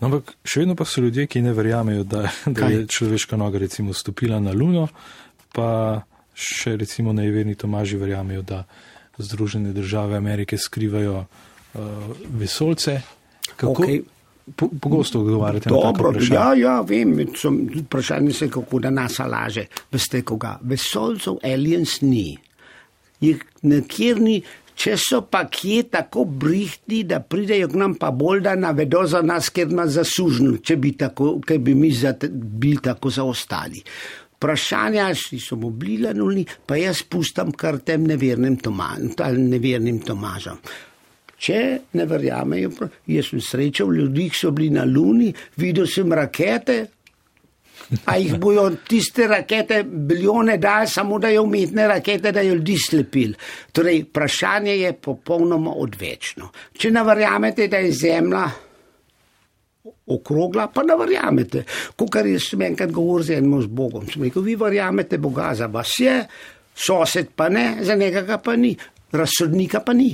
No, ampak še vedno pa so ljudje, ki ne verjamejo, da, da je človeška noga recimo stopila na Luno, pa še recimo najverni Tomaži verjamejo, da Združene države Amerike skrivajo uh, vesolce. Kako, okay. po, pogosto odgovarjate Dobro, na to vprašanje? Ja, ja, vem, vprašanje se kako da nas laže. Veste koga? Vesolcev aliens ni. Jih nekjer ni. Če so pa kje tako brihtni, da pridejo k nam, pa bolj da navedo za nas, ker nas zasužno, če bi, tako, ker bi mi bili tako zaostali. Vprašanja so bili nulni, pa jaz pustam kar tem nevernim, Toma, nevernim Tomažom. Če ne verjamejo, jaz sem srečal ljudi, ki so bili na Luni, videl sem rakete, A jih bojo tiste rakete, biljone dali, samo da je umetne rakete, da je ljudi slepil. Torej, vprašanje je popolnoma odvečno. Če ne verjamete, da je zemlja okrogla, pa ne verjamete. Ko kar jaz sem enkrat govoril z enim z Bogom, sem rekel, vi verjamete, Boga za vas je, sosed pa ne, za nekega pa ni, razsodnika pa ni.